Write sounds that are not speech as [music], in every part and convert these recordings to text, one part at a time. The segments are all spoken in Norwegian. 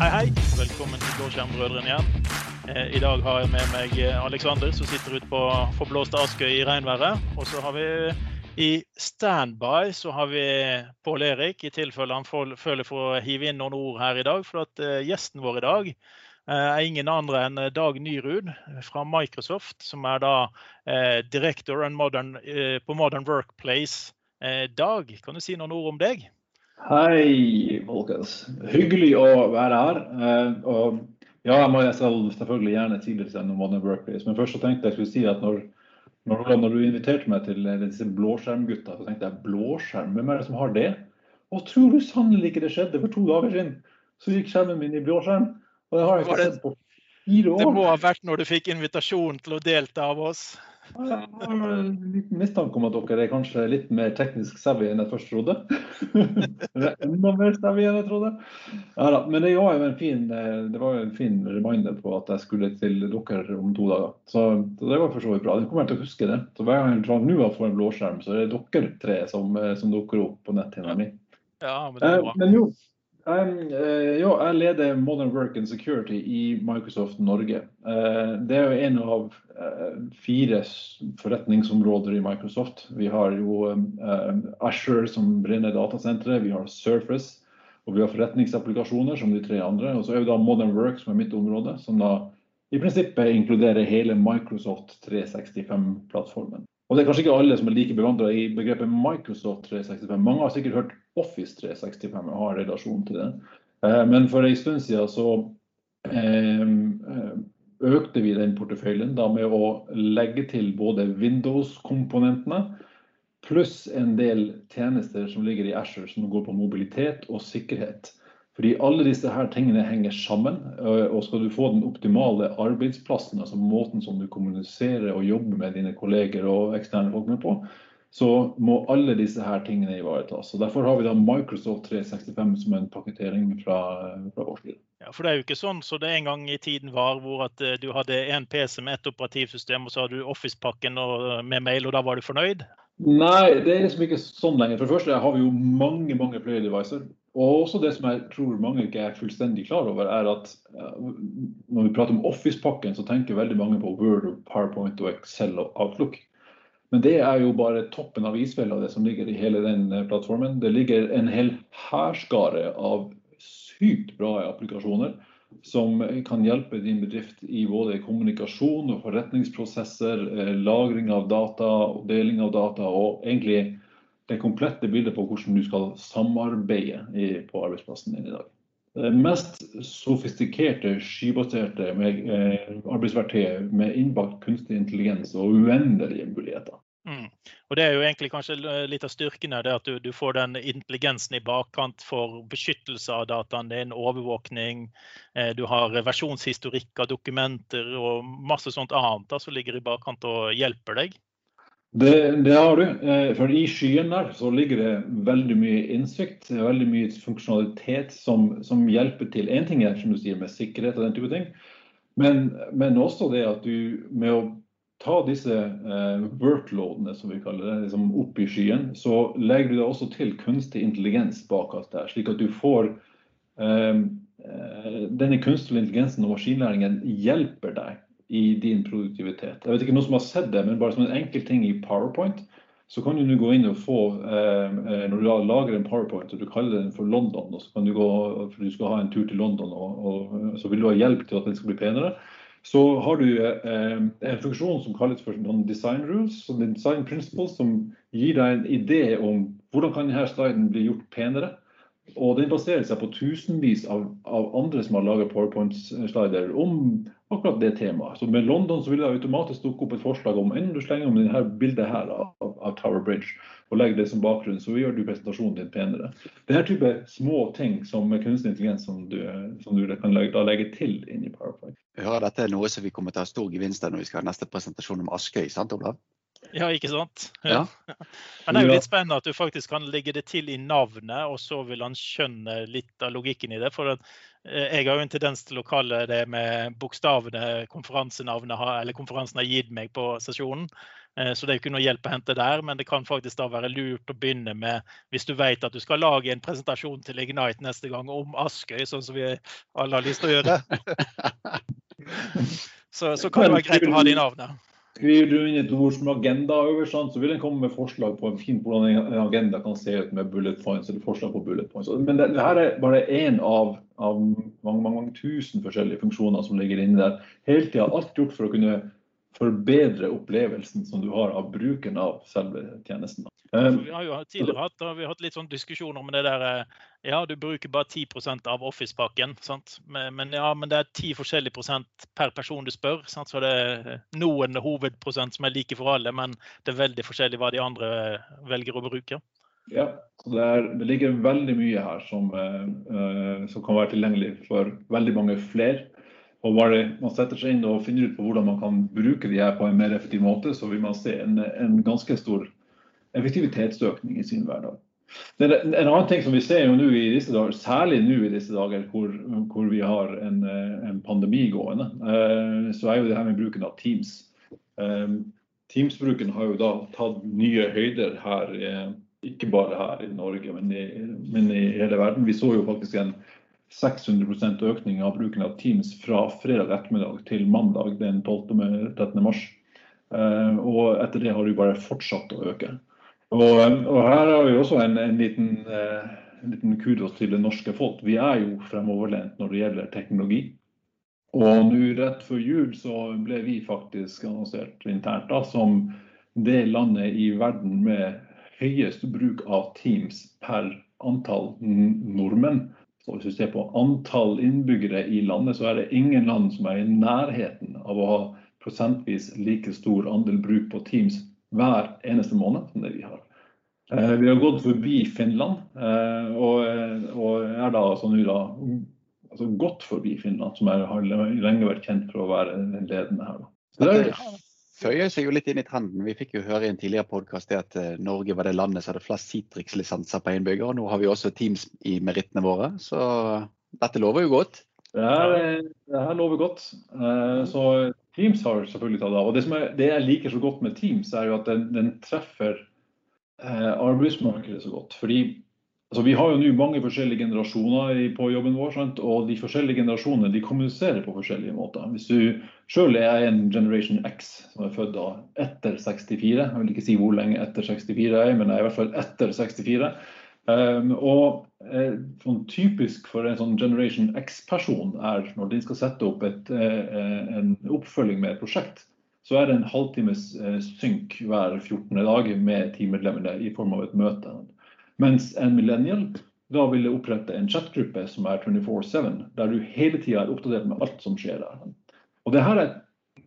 Hei, hei. Velkommen til Blåskjermbrødrene igjen. Eh, I dag har jeg med meg Aleksander, Alexander, som sitter ute på forblåste Askøy i regnværet. Og så har vi i standby så har vi Pål Erik, i tilfelle han føler for å hive inn noen ord her i dag. For at eh, gjesten vår i dag eh, er ingen andre enn Dag Nyrud fra Microsoft, som er da eh, director modern, eh, på Modern Workplace. Eh, Dag, kan du si noen ord om deg? Hei, folkens. Hyggelig å være her. Eh, og ja, jeg må selvfølgelig gjerne si litt om Modern Workplace, men først så tenkte jeg skulle si at når, når, når du inviterte meg til eh, disse blåskjermgutta, så tenkte jeg blåskjerm, hvem er det som har det? Og tror du sannelig ikke det skjedde for to dager siden? Så gikk skjermen min i blåskjerm, og det har jeg ikke sett på fire år. Det må ha vært når du fikk invitasjon til å delta av oss. Jeg har en liten mistanke om at dere er kanskje litt mer teknisk savvy enn jeg først trodde. [laughs] Enda mer savvy enn jeg trodde. Ja, da. Men det var jo en fin, eh, det var jo en fin reminder på at jeg skulle til dere om to dager. Så, så det var for så vidt bra. Jeg kommer til å huske det. Så hver gang jeg drar nå får en blåskjerm, så er det dere tre som, eh, som dukker opp på netthinna mi. Ja, men det Eh, er bra. Men jo, jo, jeg leder Modern Work and Security i Microsoft Norge. Eh, det er jo en av eh, fire forretningsområder i Microsoft. Vi har jo eh, Asher som brenner datasenteret, vi har Surface og vi har forretningsapplikasjoner som de tre andre. Og så er det da Modern Work som er mitt område, som da i prinsippet inkluderer hele Microsoft 365-plattformen. Og det er kanskje ikke alle som er like bevandra i begrepet Microsoft 365. Mange har sikkert hørt Office 365 og har relasjon til det. Eh, Men for en stund siden så eh, eh, økte vi den porteføljen da med å legge til både Windows-komponentene pluss en del tjenester som ligger i Azure som går på mobilitet og sikkerhet. Fordi alle disse her tingene henger sammen. Og skal du få den optimale arbeidsplassen, altså måten som du kommuniserer og jobber med dine kolleger og eksterne folk med på, så må alle disse her tingene ivaretas. Og Derfor har vi da Microsoft 365 som en pakkettering fra, fra vår side. Ja, for det er jo ikke sånn så det en gang i tiden var, hvor at eh, du hadde en PC med ett operativsystem, og så hadde du Office-pakken med mail, og da var du fornøyd? Nei, det er liksom ikke sånn lenger. For det første har vi jo mange mange flere devices. Og også det som jeg tror mange ikke er fullstendig klar over, er at eh, når vi prater om Office-pakken, så tenker veldig mange på Word, PowerPoint, og Excel og Outlook. Men det er jo bare toppen av isfjella, det som ligger i hele den eh, plattformen. Det ligger en hel hærskare av sykt bra applikasjoner som kan hjelpe din bedrift i både kommunikasjon og forretningsprosesser, eh, lagring av data deling av data, og egentlig det komplette bildet på hvordan du skal samarbeide på arbeidsplassen din i dag. Det mest sofistikerte skybaserte med, eh, arbeidsverktøyet med innbakt kunstig intelligens og uendelige muligheter. Mm. Og det er jo egentlig kanskje litt av styrken her, det at du, du får den intelligensen i bakkant for beskyttelse av dataen din, overvåkning. Eh, du har versjonshistorikk av dokumenter og masse sånt annet da, som ligger i bakkant og hjelper deg. Det, det har du. Eh, For i skyen der så ligger det veldig mye innsikt, veldig mye funksjonalitet som, som hjelper til. Én ting er som du sier med sikkerhet og den type ting, men, men også det at du med å ta disse eh, workloadene, som vi kaller det, liksom opp i skyen, så legger du da også til kunstig intelligens bak alt der, slik at du får eh, eh, denne kunstige intelligensen og maskinlæringen hjelper deg i din produktivitet. Jeg vet ikke noen som har sett det, men bare som en enkel ting i PowerPoint, så kan du nå gå inn og få eh, eh, Når du lager en PowerPoint og du kaller den for London, og så kan du gå for du skal ha en tur til London, og, og så vil du ha hjelp til at den skal bli penere, så har du eh, en funksjon som kalles for noen design rules, design principles, som gir deg en idé om hvordan kan denne sliden bli gjort penere. Og den baserer seg på tusenvis av, av andre som har laget PowerPoint-slider om akkurat det temaet. Så med London så vil det automatisk dukke opp et forslag om enten du slenger om dette bildet her av, av Tower Bridge og legger det som bakgrunn, så gjør du presentasjonen din penere. Er type små ting som kunstig intelligens som du, som du kan legge, da legge til inn i PowerPoint. Jeg hører dette er noe som vi kommer til å ha stor gevinst av når vi skal ha neste presentasjon om Askøy, sant Olav? Ja, ikke sant? Ja. [laughs] Men det er jo litt spennende at du faktisk kan legge det til i navnet, og så vil han skjønne litt av logikken i det. For eh, jeg har jo en tendens til å kalle det med bokstavene konferansenavnet har, eller konferansen har gitt meg på sesjonen. Eh, Så det er jo ikke noe hjelp å hente der, men det kan faktisk da være lurt å begynne med hvis du vet at du skal lage en presentasjon til Ignite neste gang om Askøy, sånn som vi alle har lyst til å gjøre. [laughs] Så, så kan det være greit å ha det i navnet. Skriver du inn et ord som agenda øverst, så vil den komme med forslag på en fin hvordan en agenda kan se ut med bullet points. eller forslag på bullet points. Men det, det her er bare én av, av mange, mange, mange tusen forskjellige funksjoner som ligger inne der. Hele tida alt gjort for å kunne forbedre opplevelsen som du har av bruken av selve tjenesten. Um, Vi har jo tidligere hatt, har vi hatt litt sånn diskusjoner om det der eh, Ja, du bruker bare 10% av Office-pakken. sant? Men, men ja, men det er 10 forskjellige prosent per person du spør. sant? Så det er noen hovedprosent som er like for alle, men det er veldig forskjellig hva de andre velger å bruke. Ja, så det, er, det ligger veldig mye her som, eh, eh, som kan være tilgjengelig for veldig mange flere. Og bare man setter seg inn og finner ut på hvordan man kan bruke de her på en mer effektiv måte, så vil man se en, en ganske stor effektivitetsøkning i sin hverdag. Er en annen ting som vi ser jo nå i disse dager, særlig nå i disse dager hvor, hvor vi har en, eh, en pandemi gående, eh, så er jo det her med bruken av Teams. Eh, Teams-bruken har jo da tatt nye høyder her, ikke bare her i Norge, men i, men i hele verden. Vi så jo faktisk en 600% økning av bruken av Teams fra fredag ettermiddag til mandag den 12.-13. mars. Og etter det har det jo bare fortsatt å øke. Og, og her har vi også en, en, liten, eh, en liten kudos til det norske folk. Vi er jo fremoverlent når det gjelder teknologi. Og nå rett før jul så ble vi faktisk annonsert internt da, som det landet i verden med høyest bruk av Teams per antall nordmenn. Så hvis du ser på antall innbyggere i landet, så er det ingen land som er i nærheten av å ha prosentvis like stor andel bruk på Teams hver eneste måned som det vi har. Eh, Vi har gått forbi Finland, eh, og, er da altså da altså godt forbi Finland, som er, har lenge vært kjent for å være ledende her. Det er, føyer seg jo litt inn i trenden. Vi fikk jo høre i en tidligere podkast at eh, Norge var det landet som hadde flest Citrix-lisenser per innbygger. og Nå har vi også Teams i merittene våre, så dette lover jo godt. det, her, er- det her lover godt. Så Teams har selvfølgelig tatt av. Og det, er, det jeg liker så godt med Teams, er jo at den, den treffer eh, arbeidsmarkedet så godt. Fordi altså, Vi har jo nå mange forskjellige generasjoner i, på jobben vår, sant? og de forskjellige generasjonene de kommuniserer på forskjellige måter. Hvis du selv er en generation X som er født da etter 64, jeg vil ikke si hvor lenge etter 64 jeg er, men jeg er i hvert fall etter 64. Um, og eh, sånn typisk for en sånn Generation X-person er når de skal sette opp et, eh, en oppfølging med et prosjekt, så er det en halvtimes eh, synk hver 14. dag med teammedlemmene i form av et møte. Mens en millennial da vil opprette en chatgruppe som er 24-7, der du hele tida er oppdatert med alt som skjer der. Og det her er,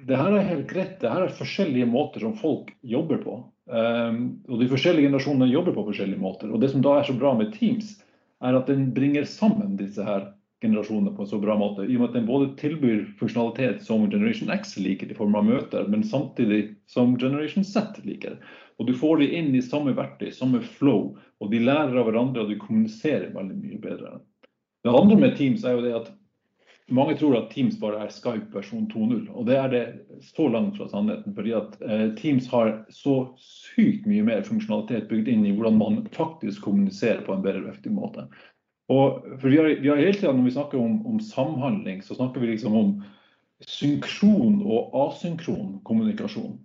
det her er helt greit. Det her er forskjellige måter som folk jobber på. Um, og de forskjellige generasjonene jobber på forskjellige måter. Og det som da er så bra med Teams, er at den bringer sammen disse her generasjonene på en så bra måte. I og med at den både tilbyr funksjonalitet som Generation X liker i form av møter, men samtidig som Generation Z liker. Og du får de inn i samme verktøy, samme flow, og de lærer av hverandre, og de kommuniserer veldig mye bedre. Det andre med Teams er jo det at mange tror at Teams bare er Skype versjon 2.0, og det er det så langt fra sannheten. fordi at eh, Teams har så sykt mye mer funksjonalitet bygd inn i hvordan man faktisk kommuniserer på en bedre og effektiv måte. Og for vi har, vi har hele tiden, Når vi snakker om, om samhandling, så snakker vi liksom om synkron og asynkron kommunikasjon.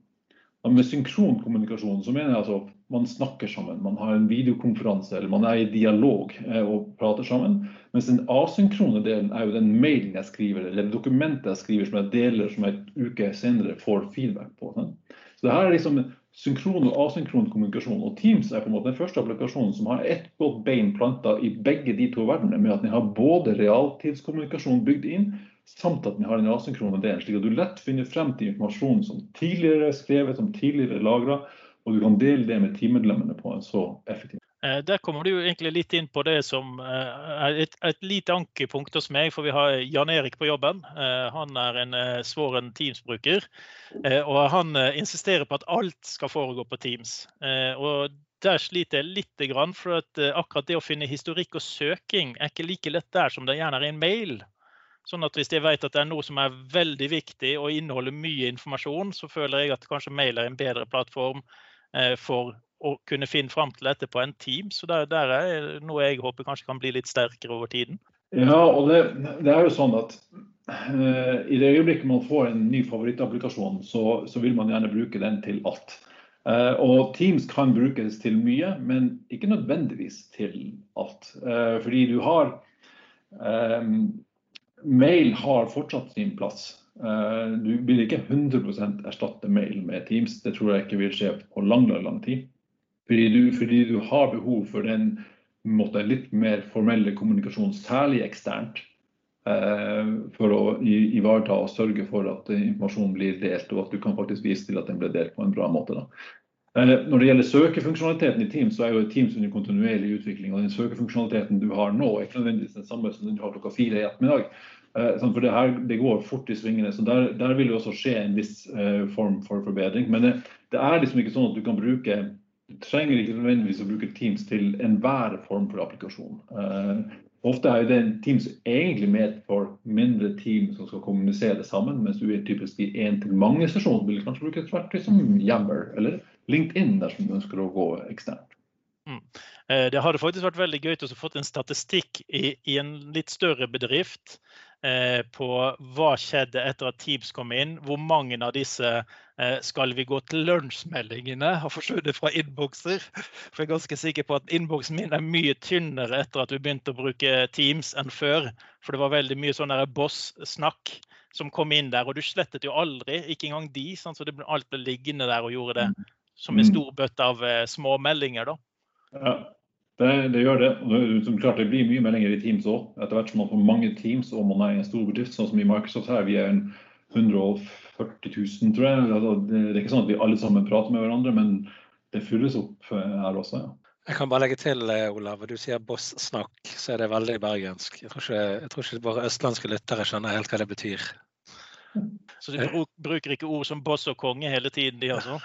Og med synkron kommunikasjon så mener jeg altså man snakker sammen. Man har en videokonferanse eller man er i dialog eh, og prater sammen. Mens den asynkrone delen er jo den mailen jeg skriver eller dokumentet jeg skriver som jeg deler som jeg en uke senere får feedback på. Så det her er liksom synkron og asynkron kommunikasjon. Og Teams er på en måte den første applikasjonen som har ett godt bein planta i begge de to verdenene, med at den har både realtidskommunikasjon bygd inn, samt at den har den asynkrone delen, slik at du lett finner frem til informasjon som tidligere er skrevet, som tidligere er lagra, og du kan dele det med teammedlemmene på en så effektiv Eh, der kommer du egentlig litt inn på det som eh, er et, et lite ankepunkt hos meg. For vi har Jan Erik på jobben. Eh, han er en svoren Teams-bruker. Og han insisterer på at alt skal foregå på Teams. Og der sliter jeg litt, for at akkurat det å finne historikk og søking er ikke like lett der som det gjerne er i en mail. Sånn at Hvis jeg vet at det er noe som er veldig viktig og inneholder mye informasjon, så føler jeg at kanskje mail er en bedre plattform for å kunne finne fram til dette på en team. Så det, er noe jeg håper kanskje kan bli litt sterkere over tiden. Ja, og det, det er jo sånn at uh, i det øyeblikket man får en ny favorittapplikasjon, så, så vil man gjerne bruke den til alt. Uh, og Teams kan brukes til mye, men ikke nødvendigvis til alt. Uh, fordi du har Mail har fortsatt sin plass. Du vil ikke 100 erstatte mail med Teams. Det tror jeg ikke vil skje på lang, lang tid. Fordi du, fordi du har behov for den måte, litt mer formelle kommunikasjonen, særlig eksternt. Eh, for å ivareta og sørge for at informasjonen blir delt, og at du kan faktisk vise til at den ble delt på en bra måte. Da. Eh, når det gjelder søkefunksjonaliteten i Teams, så er jo Teams under kontinuerlig utvikling. og Den søkefunksjonaliteten du har nå, er ikke nødvendigvis den samme som den du har klokka fire i ettermiddag. Eh, for det, her, det går fort i svingene. så Der, der vil det også skje en viss form for forbedring. Men det, det er liksom ikke sånn at du kan bruke du trenger ikke nødvendigvis å bruke Teams til enhver form for applikasjon. Uh, ofte er det Teams egentlig ment for mindre team som skal kommunisere sammen, mens du er typisk i én-til-mange-sesjon vil kanskje bruke et verktøy som Yammer eller LinkedIn dersom du ønsker å gå eksternt. Mm. Eh, det hadde faktisk vært veldig gøy å få en statistikk i, i en litt større bedrift Eh, på hva skjedde etter at Teams kom inn. Hvor mange av disse eh, skal vi gå til lunsjmeldingene har forsvunnet fra innbokser. For jeg er ganske sikker på at innboksen min er mye tynnere etter at vi begynte å bruke Teams enn før. For det var veldig mye sånn boss-snakk som kom inn der. Og du slettet jo aldri, ikke engang de. Sånn, så det ble, alt ble liggende der og gjorde det mm. som en mm. stor bøtte av små småmeldinger. da. Ja. Det, det, gjør det. og som klart Det blir mye meldinger i Teams òg. Etter hvert som man får mange Teams og man er i en stor bedrift, sånn som i Microsoft her. Vi er 140 000, tror jeg. Altså, det er ikke sånn at vi alle sammen prater med hverandre, men det fylles opp eh, her også. ja. Jeg kan bare legge til, eh, Olav, du sier boss-snakk, så er det veldig bergensk. Jeg tror, ikke, jeg tror ikke våre østlandske lyttere skjønner helt hva det betyr. Så de bruker ikke ord som boss og konge hele tiden, de altså?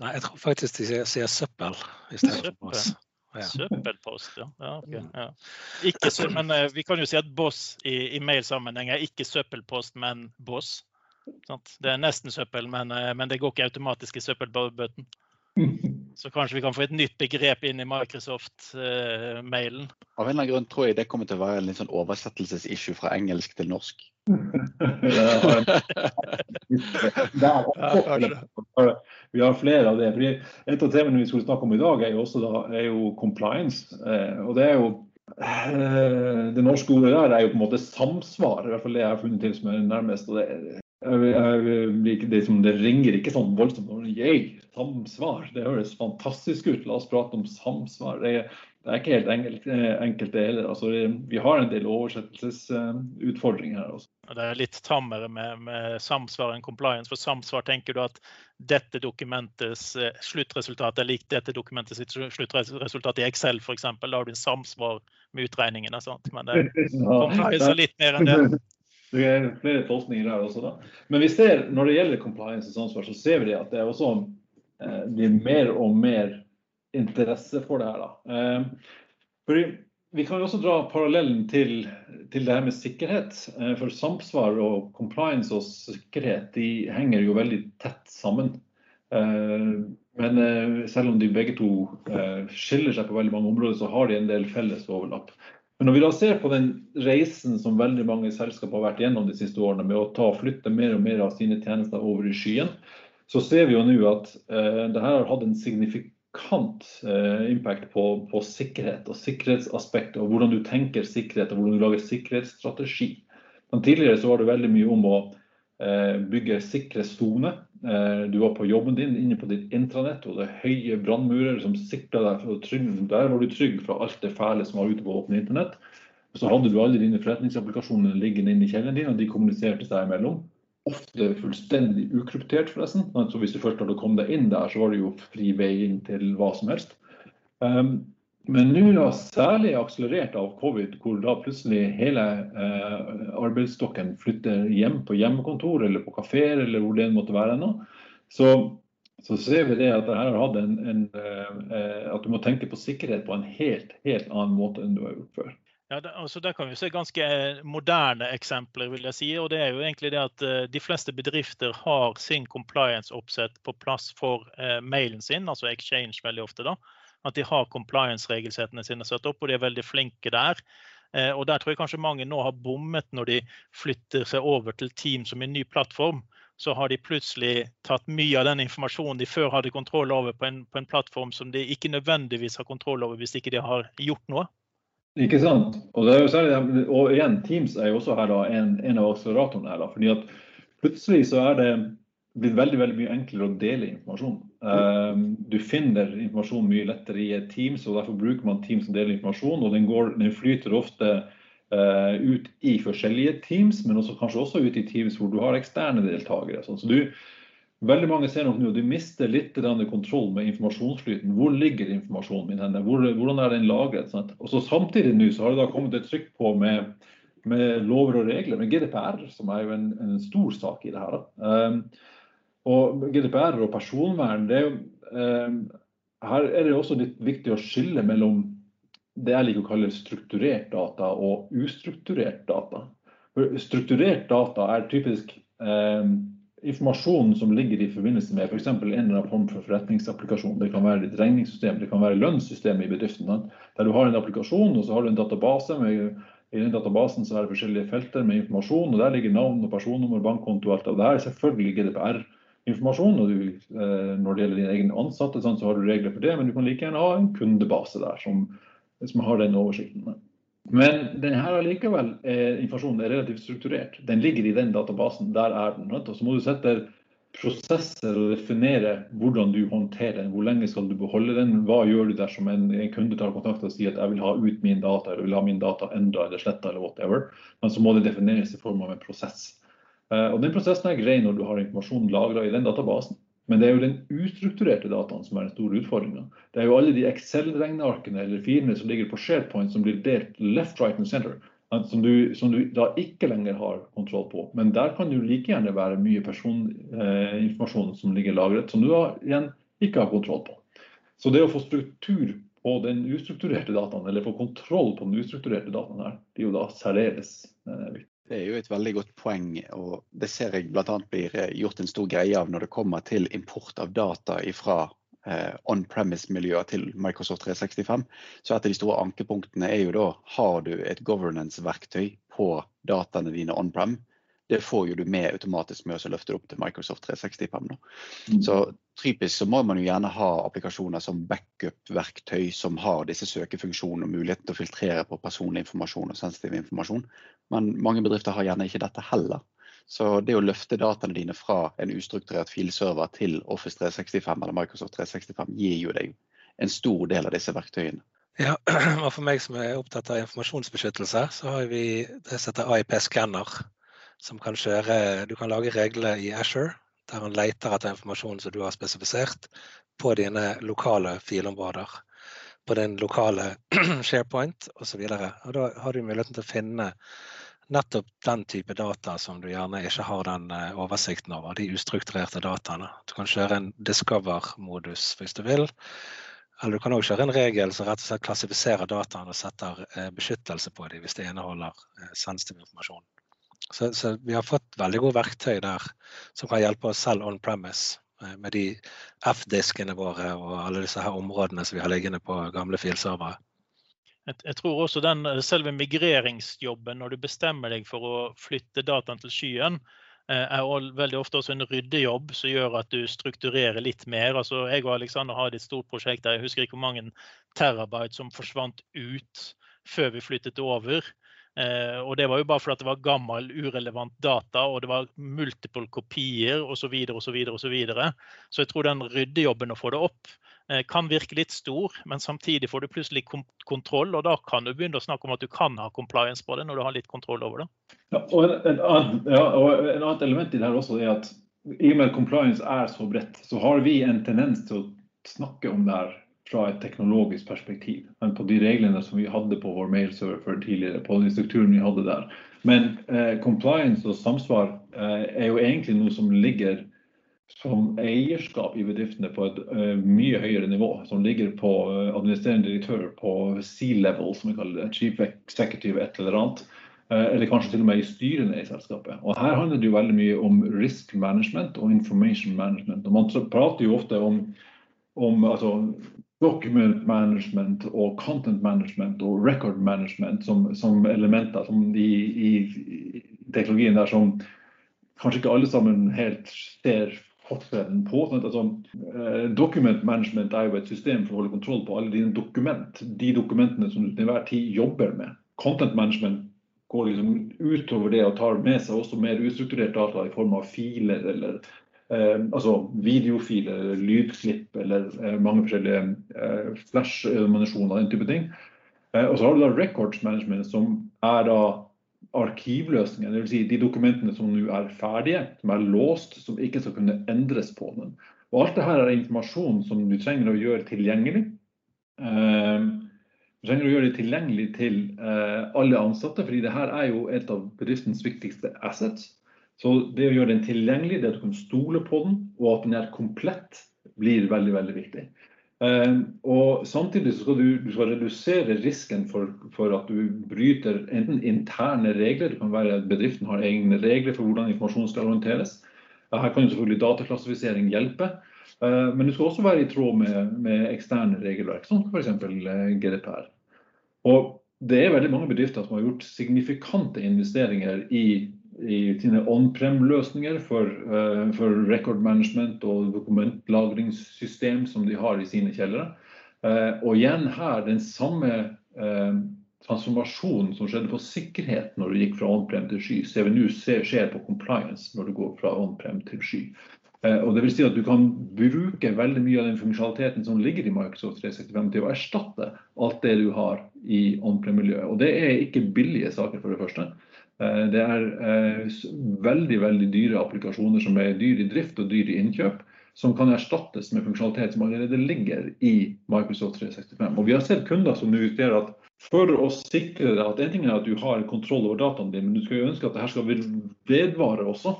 Nei, jeg tror faktisk de sier, sier søppel istedenfor boss. Ja. Søppelpost, ja. ja, okay, mm. ja. Ikke, men uh, vi kan jo si at boss i, i mailsammenheng er ikke søppelpost, men boss. Sant? Det er nesten søppel, men, uh, men, det går ikke automatisk i søppelbøten. [laughs] Så kanskje vi kan få et nytt begrep inn i Microsoft-mailen. Uh, Av en eller annen grunn tror jeg det kommer til å være en litt sånn oversettelsesissue fra engelsk til norsk. Vi har flere av det. Fordi et av temaene vi skulle snakke om i dag, er jo også da, er jo compliance. Eh, og det er jo eh, Det norske ordet der er jo på en måte samsvar. I hvert fall det jeg har funnet til som er nærmest. og det, jeg, det, det, ringer ikke sånn voldsomt. Jeg, samsvar. Det høres fantastisk ut. La oss prate om samsvar. Det det er ikke helt enkelt, eh, enkelt det heller. Altså, vi har en del oversettelsesutfordringer her også. Det er litt tammere med, med, samsvar enn compliance. For samsvar tenker du at dette dokumentets eh, sluttresultat er likt dette dokumentets sluttresultat i Excel f.eks. Da har du en samsvar med utregningene. Sant? Men det, compliance er litt mer enn det. [laughs] Det er flere tolkninger der også. da. Men vi ser, når det gjelder compliance og samsvar, så ser vi at det er også eh, blir mer og mer interesse for det her. da. Eh, fordi vi kan også dra parallellen til, til det her med sikkerhet. Eh, for samsvar og compliance og sikkerhet de henger jo veldig tett sammen. Eh, men selv om de begge to skiller seg på veldig mange områder, så har de en del felles overlapp. Men når vi da ser på den reisen som veldig mange selskaper har vært gjennom de siste årene, med å ta og flytte mer og mer av sine tjenester over i skyen, så ser vi jo nå at eh, det her har hatt en signifikant markant eh, impact på, på, sikkerhet og sikkerhetsaspektet, og hvordan du tenker sikkerhet og hvordan du lager sikkerhetsstrategi. Men tidligere så var det veldig mye om å eh, bygge sikre soner. Eh, du var på jobben din inne på ditt intranett, og det er høye brannmurer som sikra deg. for å trygge, Der var du trygg fra alt det fæle som var ute på åpne internett. Så hadde du alle dine forretningsapplikasjoner liggende inne i kjelleren din, og de kommuniserte seg imellom ofte fullstendig ukryptert, forresten. Så hvis du først hadde kommet deg inn der, så var det jo fri vei inn til hva som helst. Um, Men nå da særlig akselerert av covid, hvor da plutselig hele eh, arbeidsstokken flytter hjem på hjemmekontor eller på kafeer eller hvor det måtte være ennå, så, så, ser vi det at det her har hatt en, en eh, at du må tenke på sikkerhet på en helt, helt annen måte enn du har gjort før. Ja, det, altså Der kan vi se ganske moderne eksempler. vil jeg si, og det er jo egentlig det at uh, De fleste bedrifter har sin compliance-oppsett på plass for uh, mailen sin, altså Exchange veldig ofte. da, at de har compliance-regelsettene sine satt opp, og de er veldig flinke der. Uh, og Der tror jeg kanskje mange nå har bommet når de flytter seg over til Team som en ny plattform. Så har de plutselig tatt mye av den informasjonen de før hadde kontroll over, på en, på en plattform som de ikke nødvendigvis har kontroll over hvis ikke de har gjort noe. Ikke sant. Og, særlig, og igjen, Teams er jo også her da, en, en av akseleratorene her. Da, fordi at plutselig så er det blitt veldig veldig mye enklere å dele informasjon. Um, du finner informasjon mye lettere i Teams, og derfor bruker man Teams som deler informasjon. og Den, går, den flyter ofte uh, ut i forskjellige Teams, men også, kanskje også ut i Teams hvor du har eksterne deltakere. Sånn. Så du, veldig mange ser nok nå du mister litt kontroll med informasjonsflyten. Hvor ligger informasjonen min henne? Hvor, hvordan er den lagret? Sant? Og så Samtidig nå så har det da kommet et trykk på med, med lover og regler, med GDPR, som er jo en, en stor sak i det her. Um, og GDPR og personvern, det er jo, eh, her er det også litt viktig å skille mellom det jeg liker å kalle strukturert data og ustrukturert data. For strukturert data er typisk eh, informasjon som ligger i forbindelse med f.eks. For en eller annen form for forretningsapplikasjon. Det kan være et regningssystem, det kan være lønnssystemet i bedriften. Der du har en applikasjon og så har du en database. Med, I den databasen så er det forskjellige felter med informasjon. og Der ligger navn og personnummer, bankkonto og alt av det her. Selvfølgelig GDPR informasjon. og du, eh, Når det gjelder dine egne ansatte, så har du regler for det, men du kan like gjerne ha en kundebase der som, som har den oversikten. Men den her allikevel, eh, informasjonen er relativt strukturert. Den ligger i den databasen. Der er den. Og så må du sette prosesser og definere hvordan du håndterer den. Hvor lenge skal du beholde den? Hva gjør du dersom en, en kunde tar kontakt og sier at jeg vil ha ut min data, eller vil ha min data endra eller sletta eller whatever. Men så må det defineres i form av en prosess. Eh, og Den prosessen er grei når du har informasjon lagra i den databasen. Men det er jo den ustrukturerte dataen som er den store utfordringa. Det er jo alle de Excel-regnearkene eller filene som ligger på SharePoint som blir delt left, right and center. Som du, som du, da ikke lenger har kontroll på. Men der kan jo like gjerne være mye personinformasjon eh, som ligger lagret, som du da igjen ikke har kontroll på. Så det å få struktur på den ustrukturerte dataen, eller få kontroll på den ustrukturerte dataen her, det er jo da særdeles eh, viktig. Det er jo et veldig godt poeng, og det ser jeg bl.a. blir eh, gjort en stor greie av når det kommer til import av data fra eh, on-premise-miljøer til Microsoft 365. Så et av de store ankepunktene er jo da har du et governance-verktøy på dataene dine on-prem det får jo du med automatisk med å løfte det opp til Microsoft 365. Mm. Så typisk så må man jo gjerne ha applikasjoner som backup-verktøy som har disse søkefunksjonene og muligheten til å filtrere på personlig informasjon og sensitiv informasjon. Men mange bedrifter har gjerne ikke dette heller. Så det å løfte dataene dine fra en ustrukturert filserver til Office 365 eller Microsoft 365 gir jo deg en stor del av disse verktøyene. Ja, [clears throat] og For meg som er opptatt av informasjonsbeskyttelse, så har vi det som heter AIP-skanner som kan kjøre Du kan lage regler i Asher der han leter etter informasjon som du har spesifisert, på dine lokale filområder. På din lokale [clears throat] SharePoint osv. Da har du muligheten til å finne nettopp den type data som du gjerne ikke har den eh, oversikten over. De ustrukturerte dataene. Du kan kjøre en discover-modus hvis du vil. Eller du kan òg kjøre en regel som rett og slett klassifiserer dataene og setter eh, beskyttelse på dem hvis det inneholder eh, sensitiv informasjon. Så, så, vi har fått veldig gode verktøy der som kan hjelpe oss selv on premise. Eh, med de F-diskene våre og alle disse her områdene som vi har liggende på gamle filservere. Jeg, jeg tror også den eh, selve migreringsjobben, når du bestemmer deg for å flytte dataen til skyen, eh, er veldig ofte også en ryddejobb som gjør at du strukturerer litt mer. Altså, jeg og Alexander hadde et stort prosjekt der jeg husker ikke hvor mange terabyte som forsvant ut før vi flyttet over. Eh, og det var jo bare fordi det var gammel, urelevant data, og det var multiple kopier osv. Så, videre, og så, videre, og så, videre. så jeg tror den ryddejobben å få det opp eh, kan virke litt stor, men samtidig får du plutselig kontroll, og da kan du begynne å snakke om at du kan ha compliance på det når du har litt kontroll over det. Ja, og en, en, annen, ja, og en annet element i det her også er at i og med at compliance er så bredt, så har vi en tendens til å snakke om det her fra et teknologisk perspektiv enn på de reglene som vi hadde på vår mailserver tidligere. på den strukturen vi hadde der. Men eh, compliance og samsvar eh, er jo egentlig noe som ligger som eierskap i bedriftene på et uh, mye høyere nivå. Som ligger på uh, administrerende direktør på C-level, som vi kaller det. Chief executive et eller annet. Uh, eller kanskje til og med i styrene i selskapet. Og Her handler det jo veldig mye om risk management og information management. Og Man prater jo ofte om, om altså, document management og content management og record management som, som elementer som i, i, teknologien der som kanskje ikke alle sammen helt ser forskjellen på. Sånn altså, eh, document management er jo et system for å holde kontroll på alle dine dokument, de dokumentene som du til enhver tid jobber med. Content management går liksom utover det og tar med seg også mer ustrukturert data i form av filer eller altså videofiler, lydklipp eller eh, mange forskjellige eh, flash-animasjoner, den type ting. Eh, og så har du da records management, som er da arkivløsningen, dvs. Si de dokumentene som nå er ferdige, som er låst, som ikke skal kunne endres på den. Og Alt dette er informasjon som du trenger å gjøre tilgjengelig. Eh, du trenger å gjøre det tilgjengelig til eh, alle ansatte, fordi dette er jo et av bedriftens viktigste assets. Så det å gjøre den tilgjengelig, det at du kan stole på den, og at den er komplett, blir veldig, veldig viktig. Uh, og Samtidig så skal du, du skal redusere risken for, for, at du bryter enten interne regler, det kan være at bedriften har egne regler for hvordan informasjon skal. Uh, her kan jo selvfølgelig dataklassifisering hjelpe. Uh, men det skal også være i tråd med, med eksterne regelverk, som f.eks. GDPR. Og det er veldig mange bedrifter som har gjort signifikante investeringer i i sine on-prem-løsninger for, uh, for, record management og dokumentlagringssystem som de har i sine kjellere. Uh, og igjen her den samme uh, transformasjonen som skjedde på sikkerhet når du gikk fra on-prem til sky, ser vi nå skjer på compliance når du går fra on-prem til sky. Og det vil si at Du kan bruke veldig mye av den funksjonaliteten som ligger i Microsoft 365 til å erstatte alt det du har i on-prem-miljøet. Og Det er ikke billige saker, for det første. Eh, det er eh, veldig veldig dyre applikasjoner som er dyre i drift og dyre i innkjøp, som kan erstattes med funksjonalitet som allerede ligger i Microsoft 365. Og Vi har sett kunder som nå justerer at for å sikre deg at en ting er at du har kontroll over dataene dine, men du skal jo ønske at dette skal vedvare også.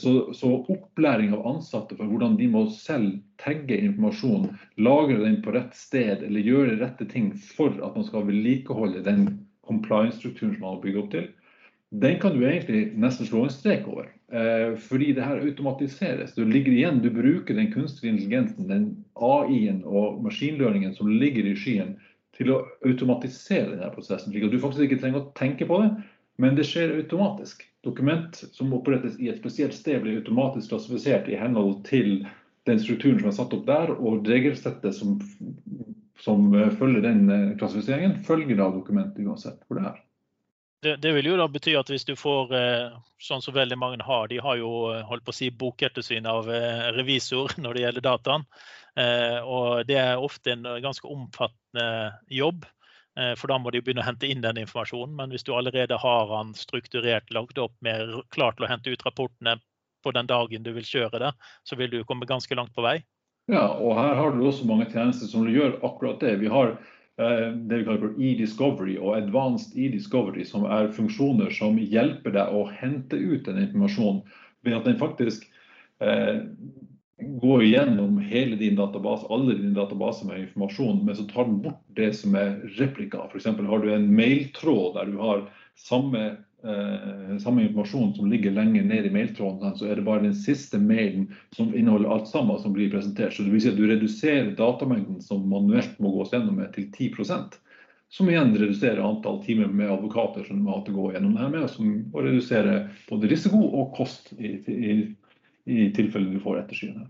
Så, så, opplæring av ansatte for hvordan de må selv tagge informasjon, lagre den på rett sted eller gjøre rette ting for at man skal vedlikeholde den compliance-strukturen som man har bygd opp til, den kan du egentlig nesten slå en strek over. Eh, fordi det her automatiseres. Du ligger igjen, du bruker den kunstige intelligensen, den AI-en og maskinløringen som ligger i skyen, til å automatisere denne prosessen. slik at du faktisk ikke trenger å tenke på det, men det skjer automatisk. Dokument som opprettes i et spesielt sted, blir automatisk klassifisert i henhold til den strukturen som er satt opp der, og regelsettet som, som følger den eh, klassifiseringen, følger av dokumentet uansett hvor det er. Det, det, vil jo da bety at hvis du får, eh, sånn som veldig mange har, de har jo eh, holdt på å si bokettersyn av eh, revisor [laughs] når det gjelder dataen. Og det er ofte en ganske omfattende jobb. For da må de begynne å hente inn den informasjonen. Men hvis du allerede har den strukturert, lagd opp med klar til å hente ut rapportene på den dagen du vil kjøre det, så vil du komme ganske langt på vei. Ja, og her har du også mange tjenester som gjør akkurat det. Vi har det vi kaller for e-discovery og advanced e-discovery, som er funksjoner som hjelper deg å hente ut den informasjonen ved at den faktisk eh, går gjennom hele din database, alle dine databaser med informasjon, men så tar den bort det som er replika. F.eks. har du en mailtråd der du har samme eh, samme informasjon som ligger lenger ned i mailtråden, så er det bare den siste mailen som inneholder alt sammen som blir presentert. Så det vil si at du reduserer datamengden som manuelt må gås gjennom med til 10% som igjen reduserer antall timer med advokater som må gå gjennom det her med, som og redusere både risiko og kost i, i, i tilfelle du får etterskyene.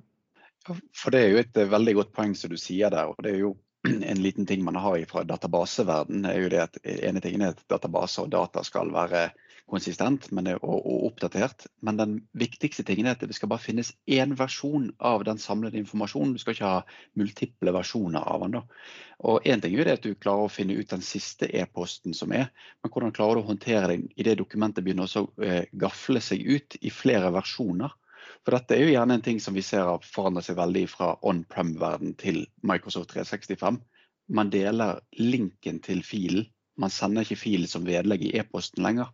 For Det er jo et veldig godt poeng som du sier der. og det er jo [clears throat] en liten ting man har fra databaseverden er jo det at ene tingen er at databaser og data skal være konsistent og, og, oppdatert. Men den viktigste tingen er at det skal bare finnes én versjon av den samlede informasjonen. Du skal ikke ha multiple versjoner av den. da. Og Én ting er det at du klarer å finne ut den siste e-posten som er, men hvordan klarer du å håndtere den i det dokumentet begynner å eh, gafle seg ut i flere versjoner? For dette er jo gjerne en ting som vi ser har forandret seg veldig fra on-prem-verden til Microsoft 365. Man deler linken til filen. Man sender ikke filen som vedlegg i e-posten lenger.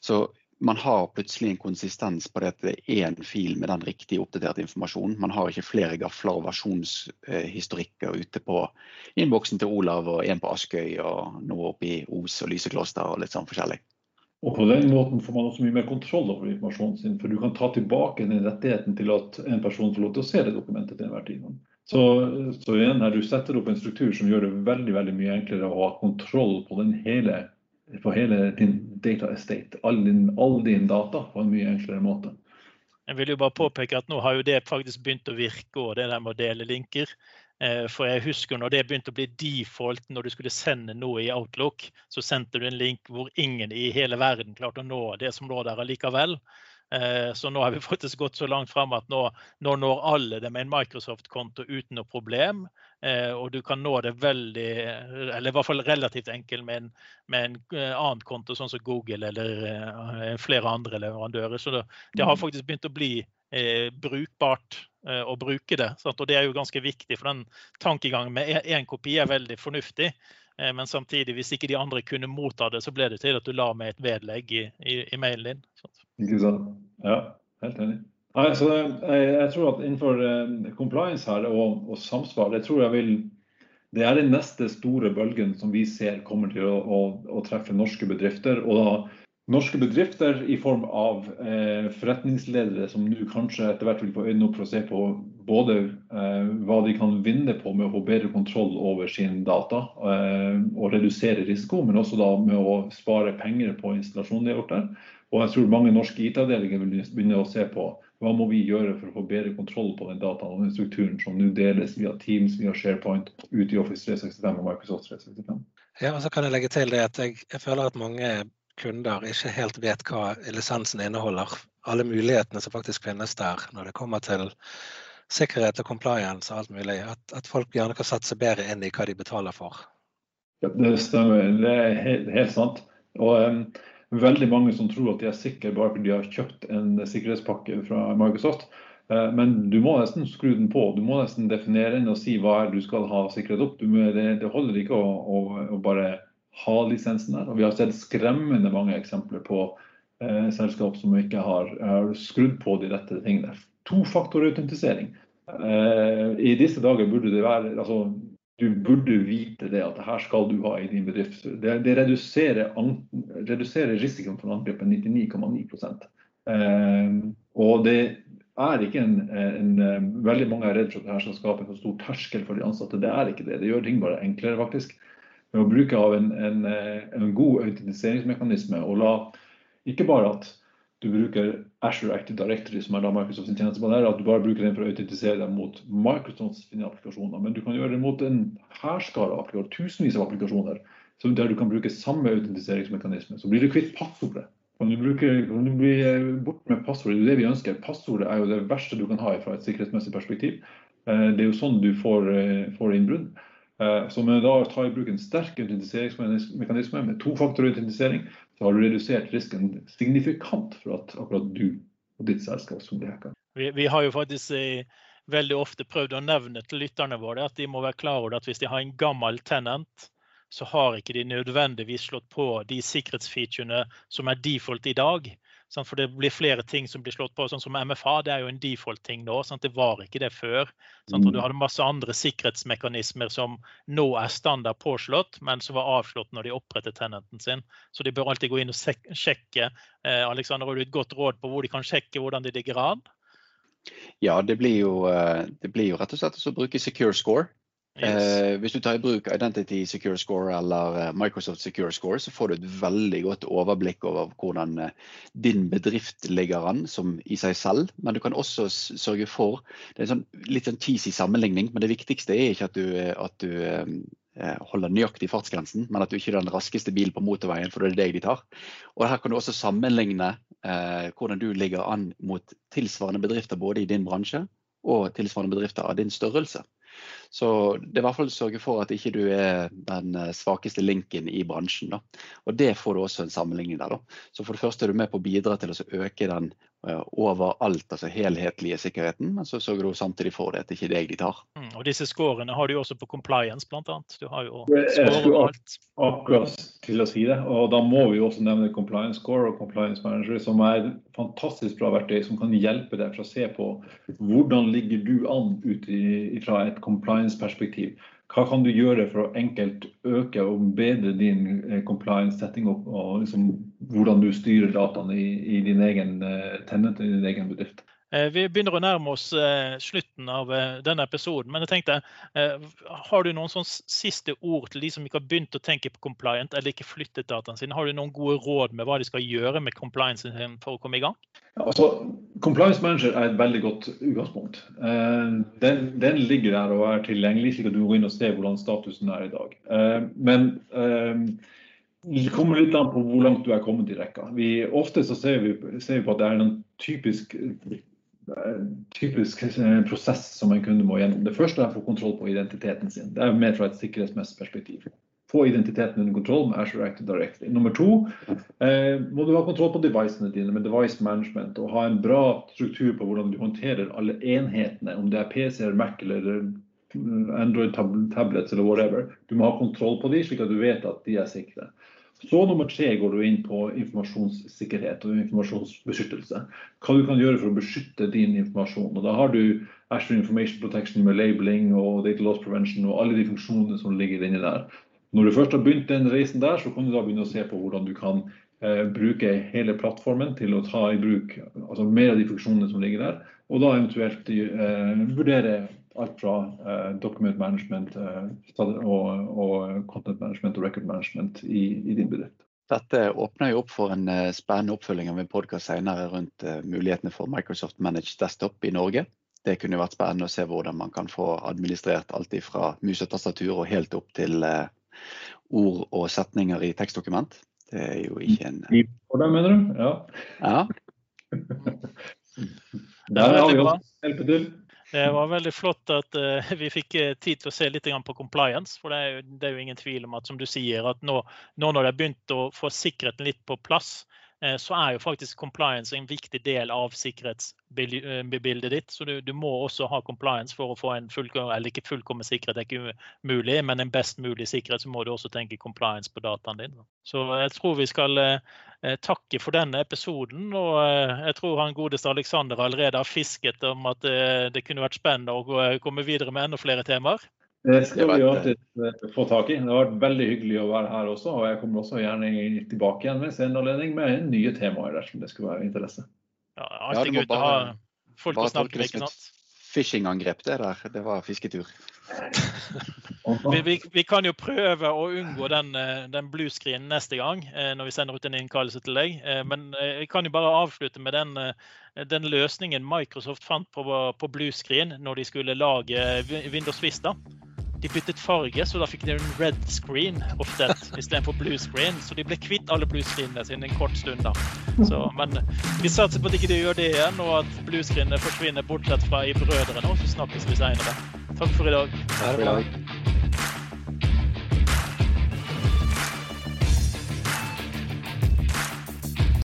Så man har plutselig en konsistens på det at det er én fil med den riktige oppdaterte informasjonen. Man har ikke flere gafler og versjonshistorikker ute på innboksen til Olav og en på Askøy og noe oppe i Os og Lysekloster og litt sånn forskjellig. Og På den måten får man også mye mer kontroll over informasjonen sin, for du kan ta tilbake den rettigheten til at en person får lov til å se det dokumentet til enhver tid. Så, så igjen her, du setter opp en struktur som gjør det veldig veldig mye enklere å ha kontroll på den hele på hele din data estate, all din, all din data, på en mye enklere måte. Jeg vil jo bare påpeke at nå har jo det faktisk begynt å virke, og det der med å dele linker. Eh, for jeg husker når det begynte å bli default når du skulle sende noe i Outlook, så sendte du en link hvor ingen i hele verden klarte å nå det som lå der allikevel. Eh, så nå har vi faktisk gått så langt fram at nå, nå når alle det med en Microsoft-konto uten noe problem. Eh, og du kan nå det veldig, eller i hvert fall relativt enkelt med en, med en eh, annen konto, sånn som Google eller flere andre leverandører. Så det, det har mm. faktisk begynt å bli eh, brukbart eh, å bruke det. Sant? Og det er jo ganske viktig, for den tankegangen med én kopi er veldig fornuftig. Eh, men samtidig, hvis ikke de andre kunne motta det, så ble det til at du la med et vedlegg i, i, i mailen din. Ikke sant. Ja, helt enig. Nei, så jeg, jeg, tror at innenfor uh, compliance her og, og, samsvar, det tror jeg vil det er den neste store bølgen som vi ser kommer til å, å, å treffe norske bedrifter. Og da norske bedrifter i form av eh, forretningsledere som nå kanskje etter hvert vil få øynene opp for å se på både eh, hva de kan vinne på med å få bedre kontroll over sin data eh, og redusere risiko, men også da med å spare penger på installasjonen de har gjort der. Og jeg tror mange norske IT-avdelinger vil begynne å se på hva må vi gjøre for å få bedre kontroll på den dataen og den strukturen som nå deles via Teams, via SharePoint, ut i Office 365 og Microsoft 365. Ja, og så kan jeg legge til det at jeg, jeg føler at mange kunder ikke helt vet hva lisensen inneholder. Alle mulighetene som faktisk finnes der når det kommer til sikkerhet og compliance og alt mulig. At, at folk gjerne kan satse bedre inn i hva de betaler for. Ja, det stemmer. Det er helt, helt sant. Og um, veldig mange som tror at de er sikre bare fordi de har kjøpt en sikkerhetspakke fra Microsoft. Uh, men du må nesten skru den på. Du må nesten definere den og si hva du skal ha sikkerhet opp. Må, det, det, holder ikke å, å, å bare ha lisensen der. Og vi har sett skremmende mange eksempler på eh, selskap som ikke har, har, skrudd på de rette tingene. Tofaktorautentisering. Eh, I disse dager burde det være altså, du burde vite det at her skal du ha i din bedrift. Det, det reduserer, reduserer, risikoen for angrep med 99,9 eh, Og det er ikke en, en, Veldig mange er redd for at dette skal skape en stor terskel for de ansatte. Det er ikke det. Det gjør ting bare enklere, faktisk med å bruke av en, en, en god autentiseringsmekanisme. og la ikke bare at du bruker Azure Active Directory, som er da Microsofts tjeneste på der, at du bare bruker den for å autentisere deg mot Microsofts applikasjoner, men du kan gjøre det mot en hærskare av tusenvis av applikasjoner, der du kan bruke samme autentiseringsmekanisme. Så blir du kvitt passordet. Kan du, kan du bli eh, bort med passordet? Det er det vi ønsker. Passordet er jo det verste du kan ha fra et sikkerhetsmessig perspektiv. Eh, det er jo sånn du får, får innbrudd. Eh, så med da ta i bruk en sterk autentiseringsmekanisme med tofaktorautentisering, så har du redusert risken signifikant for at akkurat du og ditt selskap som blir hacka. Vi, vi, har jo faktisk eh, veldig ofte prøvd å nevne til lytterne våre at de må være klar over at hvis de har en gammel tenant, så har ikke de nødvendigvis slått på de sikkerhetsfeaturene som er default i dag. For det blir flere ting som blir slått på. Sånn som MFA det er jo en default-ting nå. Sant? Det var ikke det før. Sant? Og du mm. hadde masse andre sikkerhetsmekanismer som nå er standard påslått, men som var avslått når de opprettet tenenten sin. Så de bør alltid gå inn og sjekke. Eh, Alexander, har du et godt råd på hvor de kan sjekke hvordan de ligger an? Ja, det blir, jo, eh, det blir jo rett og slett å bruke Secure Score. Yes. Eh, hvis du tar i bruk Identity Secure Score eller eh, Microsoft Secure Score, så får du et veldig godt overblikk over hvordan eh, din bedrift ligger an som i seg selv. Men du kan også sørge for Det er en sånn, litt sånn cheesy sammenligning, men det viktigste er ikke at du, at du holder nøyaktig fartsgrensen, men at du ikke er den raskeste bilen på motorveien, for det er deg de tar. Og her kan du også sammenligne eh, hvordan du ligger an mot tilsvarende bedrifter både i din bransje og tilsvarende bedrifter av din størrelse. Så det er i hvert fall å sørge for at ikke du er den eh, svakeste linken i bransjen. Da. Og det får du også en sammenligning der. Da. Så for det første er du med på å bidra til å øke den eh, overalt, altså helhetlige sikkerheten, men så sørger du samtidig for det at det ikke er deg de tar. Mm, og disse scorene har du jo også på compliance, bl.a. Du har jo score skulle alt. akkurat til å si det. Og da må vi jo også nevne Compliance Score og Compliance Manager, som er et fantastisk bra verktøy som kan hjelpe deg for å se på hvordan ligger du an ut fra et compliance-perspektiv. Hva kan du gjøre for å enkelt øke og bedre din eh, compliance setting opp, og liksom hvordan du styrer dataene i, i din egen eh, i din egen bedrift? Eh, Vi begynner å nærme oss eh, slutten av denne episoden, men jeg tenkte, har du noen sånn siste ord til de som ikke har begynt å tenke på compliant eller ikke flyttet dataene sine? Har du noen gode råd med hva de skal gjøre med compliance sin for å komme i gang? Ja, Altså, Compliance Manager er et veldig godt utgangspunkt. Den, den ligger der og er tilgjengelig, slik at du går inn og ser hvordan statusen er i dag. Men det kommer litt an på hvor langt du er kommet i rekka. Vi, ofte så ser vi, ser vi på at det er en typisk, eh, typisk eh, prosess som en kunde må gjennom. Det første er å få kontroll på identiteten sin. Det er mer fra et sikkerhetsmessig perspektiv. Få identiteten under kontroll med Azure Active Directly. Nummer to eh, må du ha kontroll på devicene dine med device management og ha en bra struktur på hvordan du håndterer alle enhetene, om det er PC-er, Mac eller Android tab tablets eller whatever. Du må ha kontroll på de, slik at du vet at de er sikre. Så nummer tre går du inn på informasjonssikkerhet og informasjonsbeskyttelse. Hva du kan gjøre for å beskytte din informasjon. Og da har du Azure Information Protection med labeling og data loss prevention og alle de funksjonene som ligger inni der. Når du først har begynt den reisen der, så kan du da begynne å se på hvordan du kan eh, bruke hele plattformen til å ta i bruk altså mer av de funksjonene som ligger der, og da eventuelt eh, vurdere alt fra uh, document management uh, og, og content management og record management i, i din bedrift. Dette åpner jo opp for en uh, spennende oppfølging av en podkast senere rundt mulighetene for Microsoft Managed Desktop i Norge. Det kunne vært spennende å se hvordan man kan få administrert alt fra mus og tastatur og helt opp til ord og setninger i tekstdokument. Det er jo ikke en For deg, mener du? Ja. Ja, [laughs] Der har vi også hjelpe til. Det var veldig flott at uh, vi fikk eh, tid til å se litt på compliance. For det er, jo, det er jo ingen tvil om at som du sier, at nå, nå når det har begynt å få sikkerheten litt på plass, eh, så er jo faktisk compliance en viktig del av sikkerhetsbildet ditt. Så du, du må også ha compliance for å få en fullkommen, eller ikke fullkommen sikkerhet, det er ikke mulig, men en best mulig sikkerhet, så må du også tenke compliance på dataen din. Så jeg tror vi skal takke for denne episoden. Og eh, jeg tror han godeste Alexander allerede har fisket om at eh, det kunne vært spennende å komme videre med enda flere temaer. Det skal vi alltid eh, få tak i. Det har vært veldig hyggelig å være her også. Og jeg kommer også gjerne tilbake igjen med en anledning med nye temaer dersom det skulle være interesse. Ja, Ja, alltid må godt å ha folk å snakke med. ikke sant? Phishing-angrep, det der. Det var fisketur. [laughs] Vi, vi, vi kan jo prøve å unngå den, eh, den bluescreenen neste gang eh, når vi sender ut en innkallelse til deg. Eh, Men jeg kan jo bare avslutte med den, den løsningen Microsoft fant på, på bluescreen når de skulle lage Windows Vista. De byttet farge, så da fikk de en red screen ofte [laughs] istedenfor blue screen. Så de ble kvitt alle bluescreenene sine en kort stund. da. Så, men vi satser på at ikke de gjør det igjen, og at bluescreenene forsvinner bortsett fra i Brødrene. Og så snakkes vi seinere. Takk for i dag. Ha det bra.